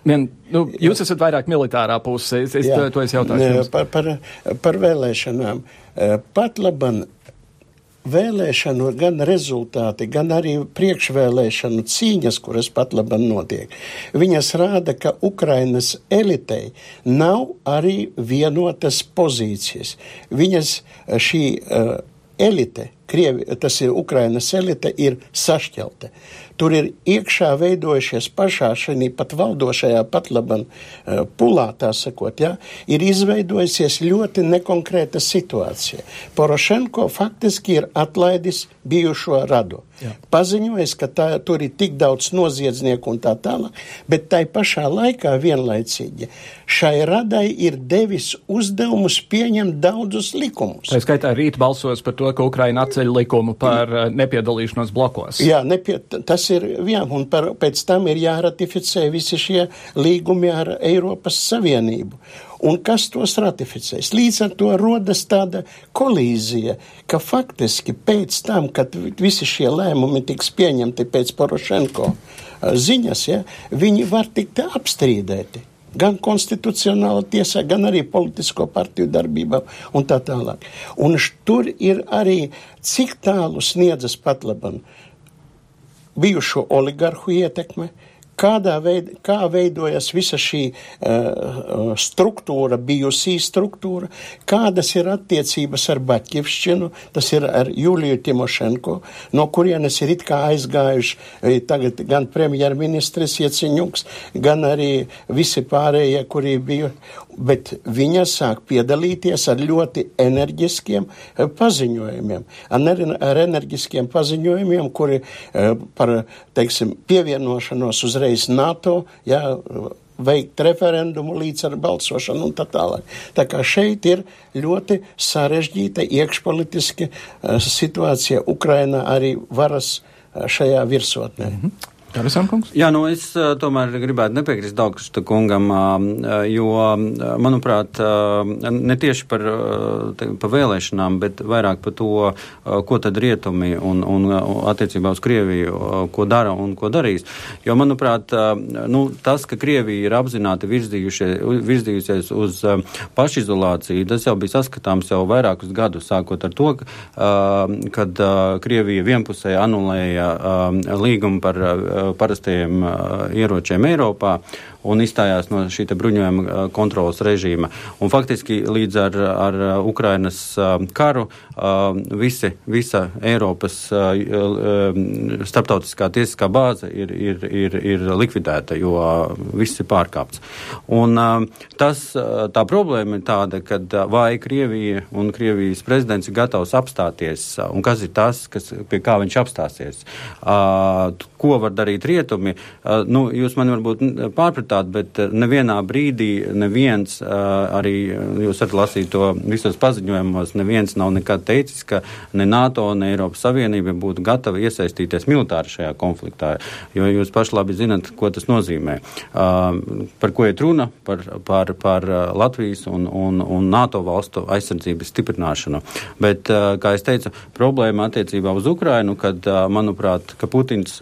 Vien, nu, jūs esat vairāk militārā pusē, es, es to, to es jautāšu. Par, par, par vēlēšanām. Pat laban vēlēšanu gan rezultāti, gan arī priekšvēlēšanu cīņas, kuras pat labam notiek, viņas rāda, ka Ukrainas elitei nav arī vienotas pozīcijas. Viņas šī uh, elite, Krievi, tas ir Ukrainas elite, ir sašķelta. Tur ir iekšā veidojušies pašā šajā pat valdošajā pat laban uh, pulā, tā sakot, ja, ir izveidojusies ļoti nekonkrēta situācija. Porošenko faktiski ir atlaidis bijušo radu. Jā. Paziņojis, ka tā, tur ir tik daudz noziedznieku un tā tālāk, bet tai pašā laikā vienlaicīgi šai radai ir devis uzdevumus pieņemt daudzus likumus. Tā skaitā rīt balsos par to, ka Ukraina atceļ likumu par uh, nepiedalīšanos blokos. Jā, nepie, tas ir jā, un par, pēc tam ir jāratificē visi šie līgumi ar Eiropas Savienību. un kas tos ratificēs. Līdz ar to rodas tāda kolīzija, ka faktiski pēc tam, kad visi šie lēmumi tiks pieņemti pēc Porošenko ziņas, ja, viņi var tikt apstrīdēti gan konstitucionāla tiesā, gan arī politisko partiju darbībā un tā tālāk. Un tur ir arī, cik tālu sniedzas pat labam bijušo oligarhu ietekme, kādā veidā kā veidojas visa šī uh, struktūra, bijusī struktūra, kādas ir attiecības ar Baķivšķinu, tas ir ar Juliju Timošenko, no kurienes ir it kā aizgājuši tagad gan premjerministrs Ieciņuks, gan arī visi pārējie, kuri bija bet viņa sāk piedalīties ar ļoti enerģiskiem eh, paziņojumiem, ar enerģiskiem paziņojumiem, kuri eh, par, teiksim, pievienošanos uzreiz NATO, jā, veikt referendumu līdz ar balsošanu un tā tālāk. Tā kā šeit ir ļoti sarežģīta iekšpolitiska uh, situācija Ukrainā arī varas uh, šajā virsotnē. Mm -hmm. Jā, nu es uh, tomēr gribētu nepiekrist Daugsta kungam, uh, jo, uh, manuprāt, ne tieši par, te, par vēlēšanām, bet vairāk par to, ko tad rietumi un, un attiecībā uz Krieviju, ko dara un ko darīs. Jo, manuprāt, nu, tas, ka Krievija ir apzināti virzījusies uz pašizolāciju, tas jau bija saskatāms jau vairākus gadus, sākot ar to, kad Krievija vienpusēji anulēja līgumu par parastajiem ieročiem Eiropā un izstājās no šī bruņojuma kontrolas režīma. Un faktiski līdz ar, ar Ukrainas karu visi, visa Eiropas starptautiskā tiesiskā bāze ir, ir, ir, ir likvidēta, jo viss ir pārkāpts. Un tas, tā problēma ir tāda, ka vai Krievija un Krievijas prezidents ir gatavs apstāties, un kas ir tas, kas, pie kā viņš apstāsies. Ko var darīt rietumi? Nu, jūs man varbūt pārpratāt deputāti, bet eh, nevienā brīdī neviens, eh, arī jūs varat lasīt to visos paziņojumos, neviens nav nekad teicis, ka ne NATO, ne Eiropas Savienība būtu gatava iesaistīties militāri šajā konfliktā, jo jūs paši labi zinat, ko tas nozīmē. Eh, par ko iet runa? Par, par, par Latvijas un, un, un NATO valstu aizsardzības stiprināšanu. Bet, kā es teicu, problēma attiecībā uz Ukrainu, kad, manuprāt, ka Putins,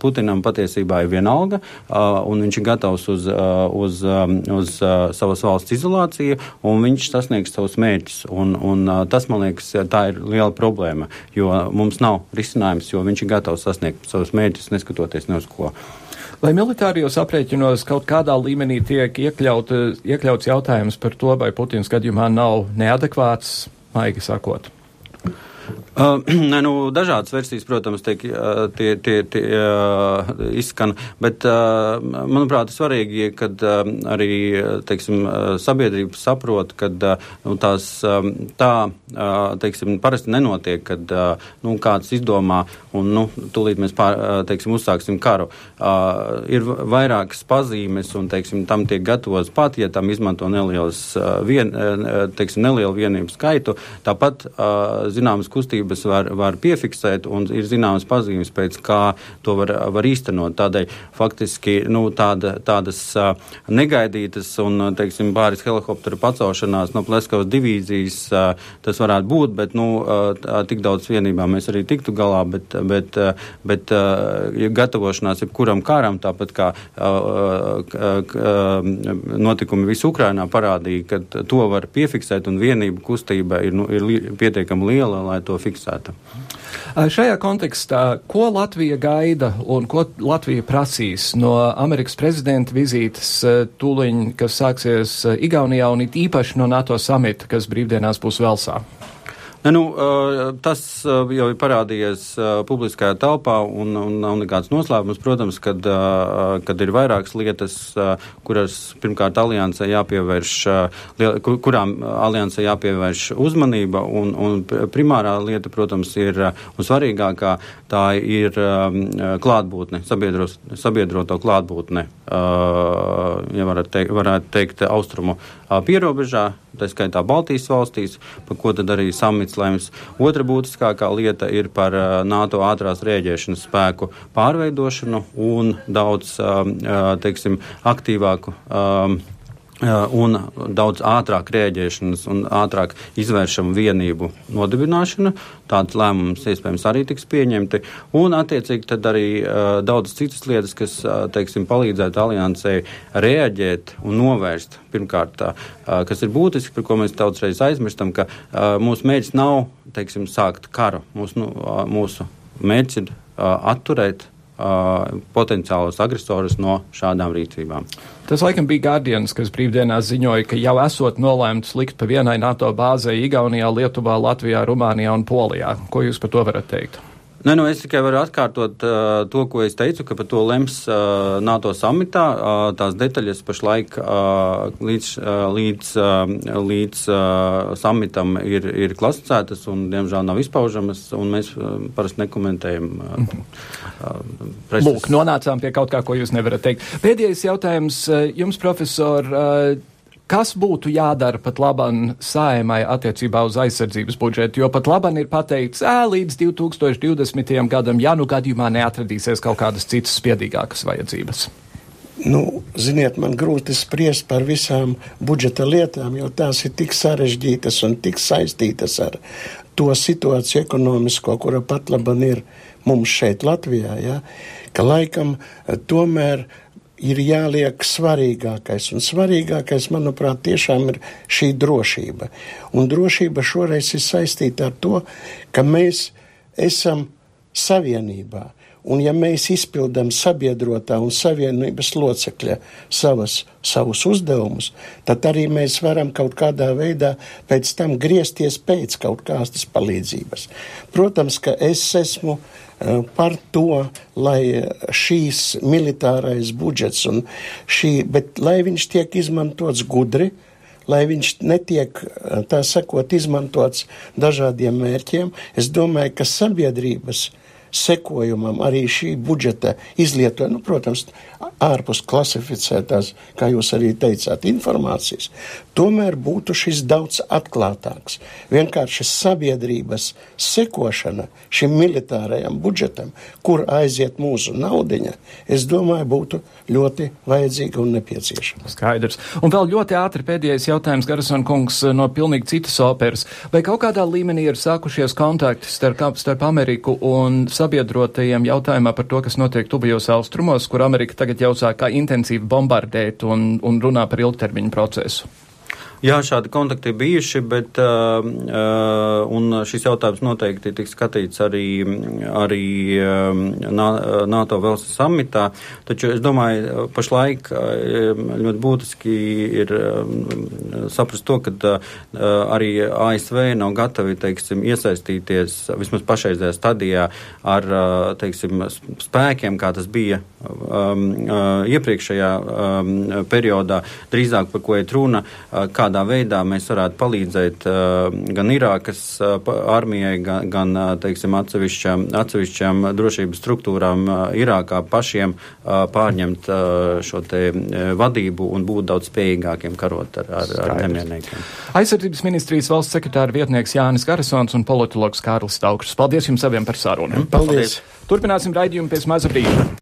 Putinam patiesībā ir vienalga, un viņš ir gatavs gatavs uz, uz, uz uh, savas valsts izolāciju, un viņš sasniegs savus mērķus. Un, un uh, tas, man liekas, tā ir liela problēma, jo mums nav risinājums, jo viņš ir gatavs sasniegt savus mērķus, neskatoties ne uz ko. Lai militārijos aprēķinos kaut kādā līmenī tiek iekļaut, iekļauts jautājums par to, vai Putins gadījumā nav neadekvāts, maigi sakot. Uh, nu, dažādas versijas, protams, tiek, uh, tie, tie, tie uh, izskan, bet, uh, manuprāt, svarīgi, kad uh, arī teiksim, uh, sabiedrība saprot, ka uh, nu, tās um, tā, uh, teiksim, parasti nenotiek, kad uh, nu, kāds izdomā un nu, tūlīt mēs pār, uh, teiksim, uzsāksim karu. Uh, ir vairākas pazīmes un teiksim, tam tiek gatavots pat, ja tam izmanto nelielas, uh, vien, uh, teiksim, nelielu vienību skaitu. Tāpat uh, zināmas kustības kustības var, var piefiksēt un ir zināmas pazīmes, pēc kā to var, var īstenot. Tādēļ faktiski nu, tāda, tādas negaidītas un, teiksim, pāris helikopteru pacelšanās no Pleskavas divīzijas tas varētu būt, bet nu, tik daudz vienībām mēs arī tiktu galā, bet, bet, bet gatavošanās jebkuram karam, tāpat kā notikumi visu Ukrainā parādīja, ka to var piefiksēt un vienību kustība ir, nu, ir pietiekami liela, lai to fiksētu fiksēta. Šajā kontekstā, ko Latvija gaida un ko Latvija prasīs no Amerikas prezidenta vizītes tūliņ, kas sāksies Igaunijā un it īpaši no NATO samita, kas brīvdienās būs Velsā? Ne, nu, tas jau ir parādījies publiskajā telpā un, un nav nekāds noslēpums. Protams, kad, kad ir vairākas lietas, kuras pirmkārt aliansē jāpievērš, kurām aliansē jāpievērš uzmanība, un, un primārā lieta, protams, ir un svarīgākā, tā ir klātbūtne, sabiedroto klātbūtne, ja varētu teikt, varētu teikt austrumu pierobežā, tā skaitā Baltijas valstīs, par ko tad arī samits lems. Otra būtiskākā lieta ir par NATO ātrās rēģēšanas spēku pārveidošanu un daudz, teiksim, aktīvāku un daudz ātrāk rēģēšanas un ātrāk izvēršamu vienību nodibināšana. Tāds lēmums iespējams arī tiks pieņemti. Un, attiecīgi, tad arī uh, daudz citas lietas, kas, uh, teiksim, palīdzētu aliansei rēģēt un novērst. Pirmkārt, uh, kas ir būtiski, par ko mēs daudzreiz aizmirstam, ka uh, mūsu mērķis nav, teiksim, sākt karu. Mūsu, nu, uh, mūsu mērķis ir uh, atturēt potenciālus agresorus no šādām rīcībām. Tas laikam bija Guardians, kas brīvdienās ziņoja, ka jau esot nolēmts likt pa vienai NATO bāzei Igaunijā, Lietuvā, Latvijā, Rumānijā un Polijā. Ko jūs par to varat teikt? Ne, nu es tikai varu atkārtot uh, to, ko es teicu, ka par to lems uh, NATO samitā. Uh, tās detaļas pašlaik uh, līdz, uh, līdz, uh, līdz uh, samitam ir, ir klasificētas un, diemžēl, nav izpaužamas, mēs uh, parasti nekomentējam. Uh, uh, Lūk, nonācām pie kaut kā, ko jūs nevarat teikt. Pēdējais jautājums jums, profesor. Uh, Kas būtu jādara pat labam saimai attiecībā uz aizsardzības budžetu? Jo pat labam ir pateikts, ē, līdz 2020. gadam, ja nu gadījumā neatradīsies kaut kādas citas spiedīgākas vajadzības. Nu, ziniet, man grūti spriest par visām budžeta lietām, jo tās ir tik sarežģītas un tik saistītas ar to situāciju ekonomisko, kura pat laban ir mums šeit Latvijā, ja, ka laikam tomēr ir jāliek svarīgākais. Un svarīgākais, manuprāt, tiešām ir šī drošība. Un drošība šoreiz ir saistīta ar to, ka mēs esam savienībā. Un ja mēs izpildām sabiedrotā un savienības locekļa savas, savus uzdevumus, tad arī mēs varam kaut kādā veidā pēc tam griezties pēc kaut kādas palīdzības. Protams, ka es esmu uh, par to, lai šīs militārais budžets un šī, bet lai viņš tiek izmantots gudri, lai viņš netiek, eh, tā sakot, izmantots dažādiem mērķiem, es domāju, ka sabiedrības sekojumam arī šī budžeta izlietojuma, nu, protams, ārpus klasificētās, kā jūs arī teicāt, informācijas, tomēr būtu šis daudz atklātāks. Vienkārši sabiedrības sekošana šim militārajam budžetam, kur aiziet mūsu naudiņa, es domāju, būtu ļoti vajadzīga un nepieciešama. Skaidrs. Un vēl ļoti ātri pēdējais jautājums, Garasona kungs, no pilnīgi citas operas. Vai kaut kādā līmenī ir sākušies kontakti starp, starp Ameriku un sabiedrotajiem jautājumā par to, kas notiek tuvajos austrumos, kur Amerika tagad jau sāk intensīvi bombardēt un, un runā par ilgtermiņu procesu? Jā, šādi kontakti ir bijuši, bet uh, uh, šis jautājums noteikti tiks skatīts arī, arī uh, NATO vēlas samitā. Taču es domāju, pašlaik uh, ļoti būtiski ir uh, saprast to, ka uh, arī ASV nav gatavi, teiksim, iesaistīties vismaz pašreizējā stadijā ar, uh, teiksim, spēkiem, kā tas bija um, uh, iepriekšējā um, periodā, drīzāk par ko iet runa, uh, kādā veidā mēs varētu palīdzēt uh, gan Irākas uh, armijai, gan, gan uh, teiksim, atsevišķām, atsevišķām drošības struktūrām Irākā pašiem pārņemt šo te vadību un būt daudz spējīgākiem karot ar, ar, ar nemierniekiem. Aizsardzības ministrijas valsts sekretāra vietnieks Jānis Garisons un politologs Kārlis Staukšs. Paldies jums abiem par sarunu. Paldies! Turpināsim raidījumu pēc maza brīža.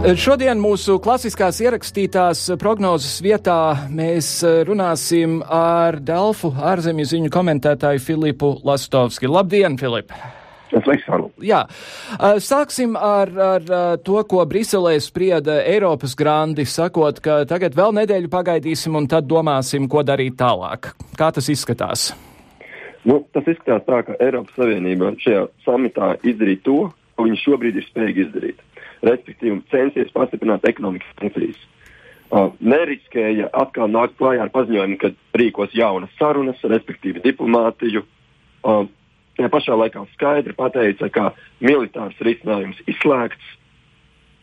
Šodien mūsu klasiskās ierakstītās prognozes vietā mēs runāsim ar Delfu ārzemju ziņu komentētāju Filipu Lastovski. Labdien, Filip! Jā, sāksim ar, ar to, ko Briselē sprieda Eiropas grandi, sakot, ka tagad vēl nedēļu pagaidīsim un tad domāsim, ko darīt tālāk. Kā tas izskatās? Nu, tas izskatās tā, ka Eiropas Savienība šajā samitā izdarīja to, ko viņi šobrīd ir spējīgi izdarīt respektīvi censies pastiprināt ekonomikas sankcijas. Uh, neriskēja atkal nākt klajā ar paziņojumu, ka rīkos jaunas sarunas, respektīvi diplomātiju. Uh, Tajā pašā laikā skaidri pateica, ka militārs risinājums izslēgts.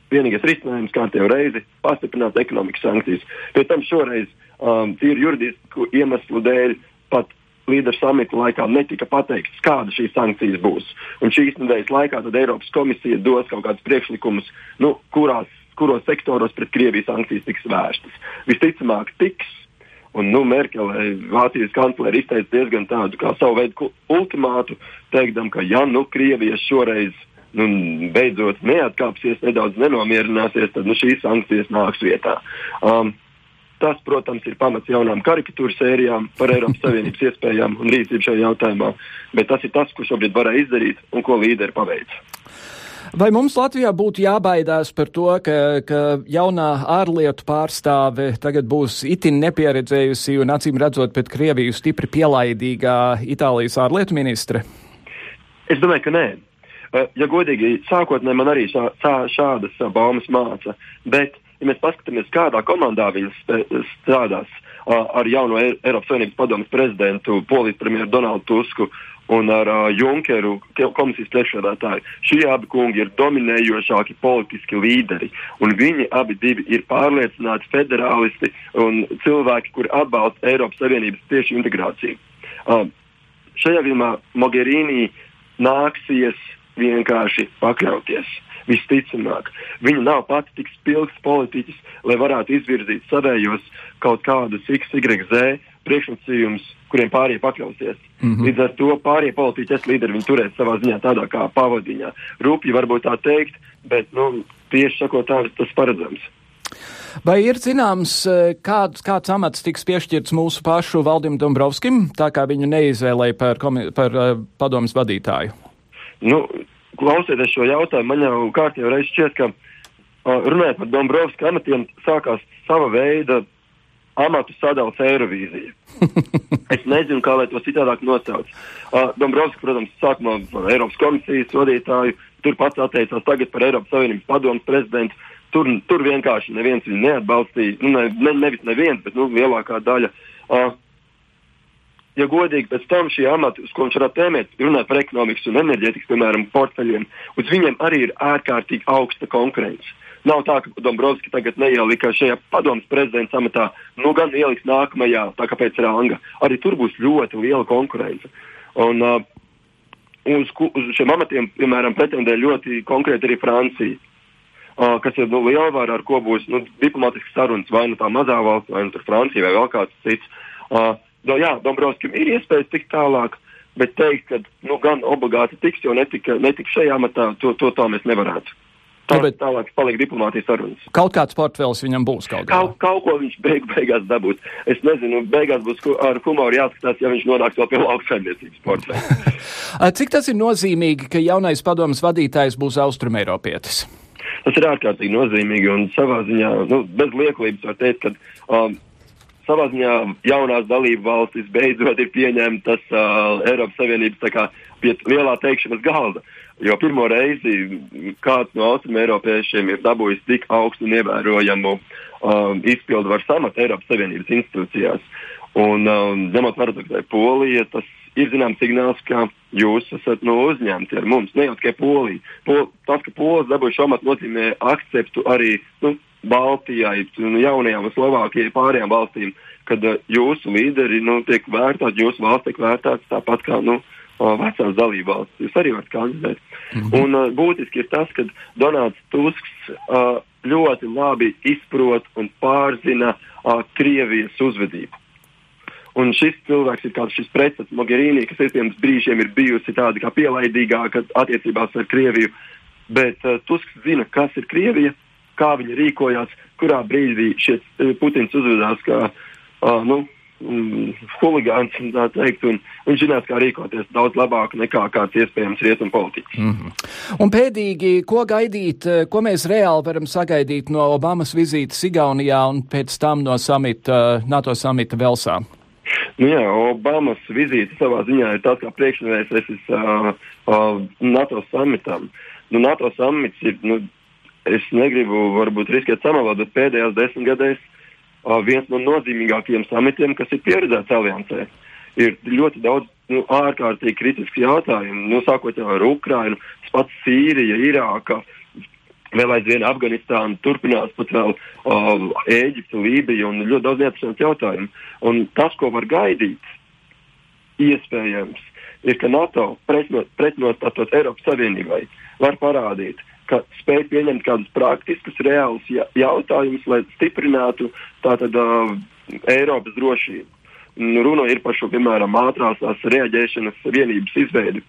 Vienīgais risinājums kārtējo reizi - pastiprināt ekonomikas sankcijas. Pēc tam šoreiz um, tīri juridisku iemeslu dēļ pat līderu samita laikā netika pateikts, kāda šīs sankcijas būs. Un šīs nedēļas laikā Eiropas komisija dos kaut kādus priekšlikumus, nu, kurās, kuros sektoros pret Krievijas sankcijas tiks vērstas. Visticamāk, tiks. Un, nu, Merkele, Vācijas kanclere, izteica diezgan tādu kā savu veidu ultimātu, teikdam, ka ja nu Krievija šoreiz nu, beidzot neatkāpsies, nedaudz nenomierināsies, tad nu, šīs sankcijas nāks vietā. Um, Tas, protams, ir pamats jaunām karikatūru sērijām par Eiropas Savienības iespējām un rīcību šajā jautājumā, bet tas ir tas, ko šobrīd varēja izdarīt un ko līderi paveic. Vai mums Latvijā būtu jābaidās par to, ka, ka jaunā ārlietu pārstāve tagad būs itin nepieredzējusi un acīm redzot pēc Krieviju stipri pielaidīgā Itālijas ārlietu ministre? Es domāju, ka nē. Eh, ja godīgi, sākotnēji man arī šā, šādas baumas māca, bet ja mēs paskatāmies, kādā komandā viņas strādās ar jauno Eiropas Savienības padomus prezidentu, polijas premjeru Donaldu Tusku un ar Junkeru komisijas priekšsēdētāju. Šie abi kungi ir dominējošāki politiski līderi, viņi abi ir pārliecināti federālisti un cilvēki, kuri atbalsta Eiropas Savienības tieši integrāciju. Šajā gadījumā Mogherini nāksies vienkārši pakļauties visticamāk. Viņa nav pati tik spilgts politiķis, lai varētu izvirzīt savējos kaut kādus XYZ priekšnosacījumus, kuriem pārējie pakļausies. Mm -hmm. Līdz ar to pārējie politiķi, līderi, viņi turēs savā ziņā tādā kā pavadiņā. Rūpīgi varbūt tā teikt, bet nu, tieši sakot, tā tas paredzams. Vai ir zināms, e, kāds, kāds amats tiks piešķirts mūsu pašu Valdim Dombrovskim, tā kā viņu neizvēlēja par, par uh, padomas vadītāju? Nu, klausieties šo jautājumu, man jau kārtībā reiz šķiet, ka uh, runājot par Dombrovska amatiem, sākās sava veida amatu sadalījums Eirovīzija. es nezinu, kā lai to citādāk nosauc. Uh, Dombrovskis, protams, sākumā par Eiropas komisijas vadītāju, tur pats atteicās tagad par Eiropas Savienības padomus prezidentu. Tur, tur vienkārši neviens viņu neatbalstīja. Nu, ne, ne, nevis neviens, bet nu, lielākā daļa. Uh, ja godīgi, pēc tam šie amati, uz ko viņš varētu tēmēt, runāt par ekonomikas un enerģētikas, piemēram, portfeļiem, uz viņiem arī ir ārkārtīgi augsta konkurence. Nav tā, ka Dombrovskis tagad neielika šajā padomus prezidenta amatā, nu gan ieliks nākamajā, tā kā pēc ranga. Arī tur būs ļoti liela konkurence. Un, uh, uz, uz šiem amatiem, piemēram, pretendē ļoti konkrēti arī Francija. Uh, kas ir nu, lielvara, ar ko būs nu, diplomātisks sarunas, vai nu tā mazā valsts, vai nu Francija, vai vēl kāds cits. Uh, no, jā, Dombrovskim ir iespējas tikt tālāk, bet teikt, ka nu, gan obligāti tiks, jo netika, netika šajā amatā, to, to tā mēs nevarētu. Tā, nu, bet, tālāk paliek diplomātijas sarunas. Kaut kāds portfels viņam būs kaut, kaut, kaut ko viņš beig, beigās dabūs. Es nezinu, beigās būs ar humoru jāskatās, ja viņš nonāks vēl pie lauksaimniecības portfeļa. Cik tas ir nozīmīgi, ka jaunais padomas vadītājs būs austrumēropietis? Tas ir ārkārtīgi nozīmīgi un savā ziņā, nu, bez liekulības var teikt, ka um, savā ziņā jaunās dalību valstis beidzot ir pieņemtas uh, Eiropas Savienības kā, pie lielā teikšanas galda. Jo pirmo reizi kāds no austrumēropiešiem ir dabūjis tik augstu un ievērojamu um, izpildu varu samatu Eiropas Savienības institūcijās. Un um, ņemot vērā, ka Polija tas ir zināms signāls, ka jūs esat no uzņemti ar mums, ne jau tikai Polija. Pol, tas, ka Polijas dabūja šo amatu, nozīmē akceptu arī nu, Baltijai, nu, jaunajām un Slovākijai, pārējām valstīm, kad uh, jūsu līderi nu, tiek vērtēti, jūsu valsts tiek vērtēts tāpat kā nu, uh, vecās dalībvalstis. Jūs arī varat kandidēt. Mm -hmm. Un uh, būtiski ir tas, ka Donalds Tusks uh, ļoti labi izprot un pārzina uh, Krievijas uzvedību. Un šis cilvēks ir kāds šis pretstats Mogherini, kas iespējams brīžiem ir bijusi tāda kā pielaidīgāka attiecībās ar Krieviju, bet uh, Tusks zina, kas ir Krievija kā viņi rīkojās, kurā brīdī šie e, Putins uzvedās kā uh, nu, um, huligāns, tā teikt, un viņš zinās, kā rīkoties daudz labāk nekā kāds iespējams rietumu politiķis. Mm -hmm. Un pēdīgi, ko gaidīt, e, ko mēs reāli varam sagaidīt no Obamas vizītes Igaunijā un pēc tam no samita, NATO samita Velsā? Nu jā, Obamas vizīte savā ziņā ir tāds kā priekšnieks uh, uh, NATO samitam. Nu, NATO samits ir nu, es negribu varbūt riskēt samalot, bet pēdējās desmitgadēs viens no nozīmīgākajiem samitiem, kas ir pieredzēts aliansē. Ir ļoti daudz nu, ārkārtīgi kritisku jautājumu, nu, sākot ar Ukrainu, pats Sīrija, Irāka, vēl aizvien Afganistāna, turpinās pat vēl Ēģipte, Lībija un ļoti daudz neatrisināts jautājumu. Un tas, ko var gaidīt, iespējams, ir, ka NATO pretnostatot Eiropas Savienībai var parādīt, ka spēj pieņemt kādus praktiskus, reālus jautājumus, lai stiprinātu tātad uh, Eiropas drošību. Runa ir par šo, piemēram, ātrās reaģēšanas vienības izveidi.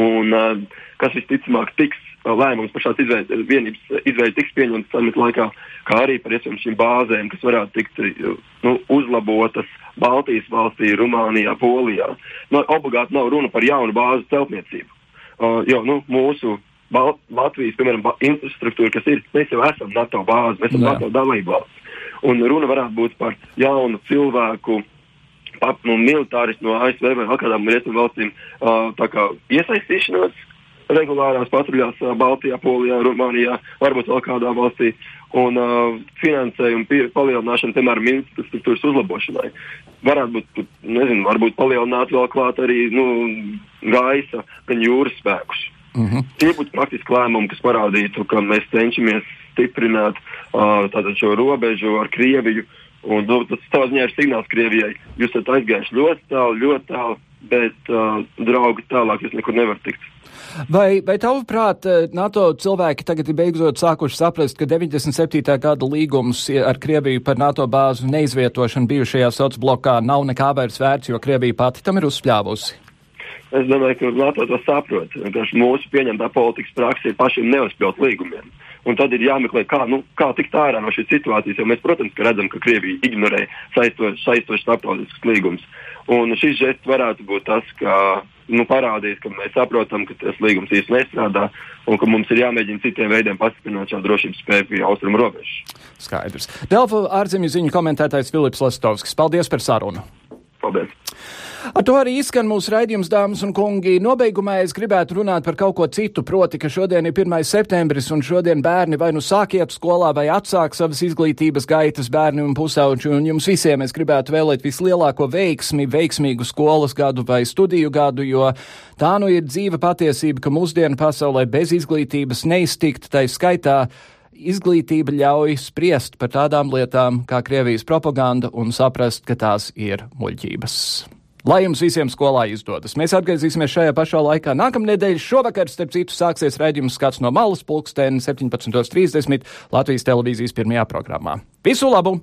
Un, uh, kas visticamāk tiks lēmums par šādas izveidas, vienības izveidi tiks pieņemts samita laikā, kā arī par iespējām šīm bāzēm, kas varētu tikt nu, uzlabotas Baltijas valstī, Rumānijā, Polijā. Nu, obligāti nav runa par jaunu bāzu celtniecību. Uh, jo nu, mūsu Bal Latvijas piemēram, infrastruktūra, kas ir, mēs jau esam NATO bāze, mēs esam Jā. NATO dalībvalsts. Un runa varētu būt par jaunu cilvēku pap, nu, militāristu no ASV vai kādām rietumu valstīm uh, iesaistīšanos regulārās patruļās uh, Baltijā, Polijā, Rumānijā, varbūt vēl kādā valstī. Un uh, finansējumu palielināšana, piemēram, infrastruktūras uzlabošanai. Varētu būt, nezinu, varbūt palielināt vēl klāt arī nu, gaisa, gan jūras spēkus. Uh mhm. -huh. Tie būtu praktiski lēmumi, kas parādītu, ka mēs cenšamies stiprināt uh, šo robežu ar Krieviju. Un, nu, tas tādā ziņā ir signāls Krievijai. Jūs esat aizgājuši ļoti tālu, ļoti tālu, bet uh, draugi tālāk jūs nekur nevarat tikt. Vai, vai tavuprāt, NATO cilvēki tagad ir beidzot sākuši saprast, ka 97. gada līgums ar Krieviju par NATO bāzu neizvietošanu bijušajā sociālblokā nav nekā vairs vērts, jo Krievija pati tam ir uzspļāvusi? Es domāju, ka NATO to saprot. Mūsu pieņemtā politikas praksa ir pašiem neuzspļaut līgumiem. Un tad ir jāmeklē, kā, nu, kā tikt ārā no šīs situācijas. Jo mēs, protams, redzam, ka Krievija ignorē saistošs saistoš starptautisks līgums. Un šis žests varētu būt tas, ka nu, parādīs, ka mēs saprotam, ka tas līgums īsti nestrādā un ka mums ir jāmēģina citiem veidiem pastiprināt šo drošības spēju pie austrumu robežas. Skaidrs. Delfa ārzemju ziņu komentētājs Filips Lestovskis. Paldies par sarunu! Paldies! Ar to arī izskan mūsu raidījums, dāmas un kungi. Nobeigumā es gribētu runāt par kaut ko citu, proti, ka šodien ir 1. septembris un šodien bērni vai nu sāk iet skolā vai atsāk savas izglītības gaitas bērni un pusauģi, un jums visiem es gribētu vēlēt vislielāko veiksmi, veiksmīgu skolas gadu vai studiju gadu, jo tā nu ir dzīva patiesība, ka mūsdienu pasaulē bez izglītības neiztikt, tai skaitā izglītība ļauj spriest par tādām lietām kā Krievijas propaganda un saprast, ka tās ir muļķības. Lai jums visiem skolā izdodas. Mēs atgriezīsimies šajā pašā laikā nākamnedēļ. Šovakar, starp citu, sāksies raidījums skats no malas pulksteni 17.30 Latvijas televīzijas pirmajā programmā. Visu labu!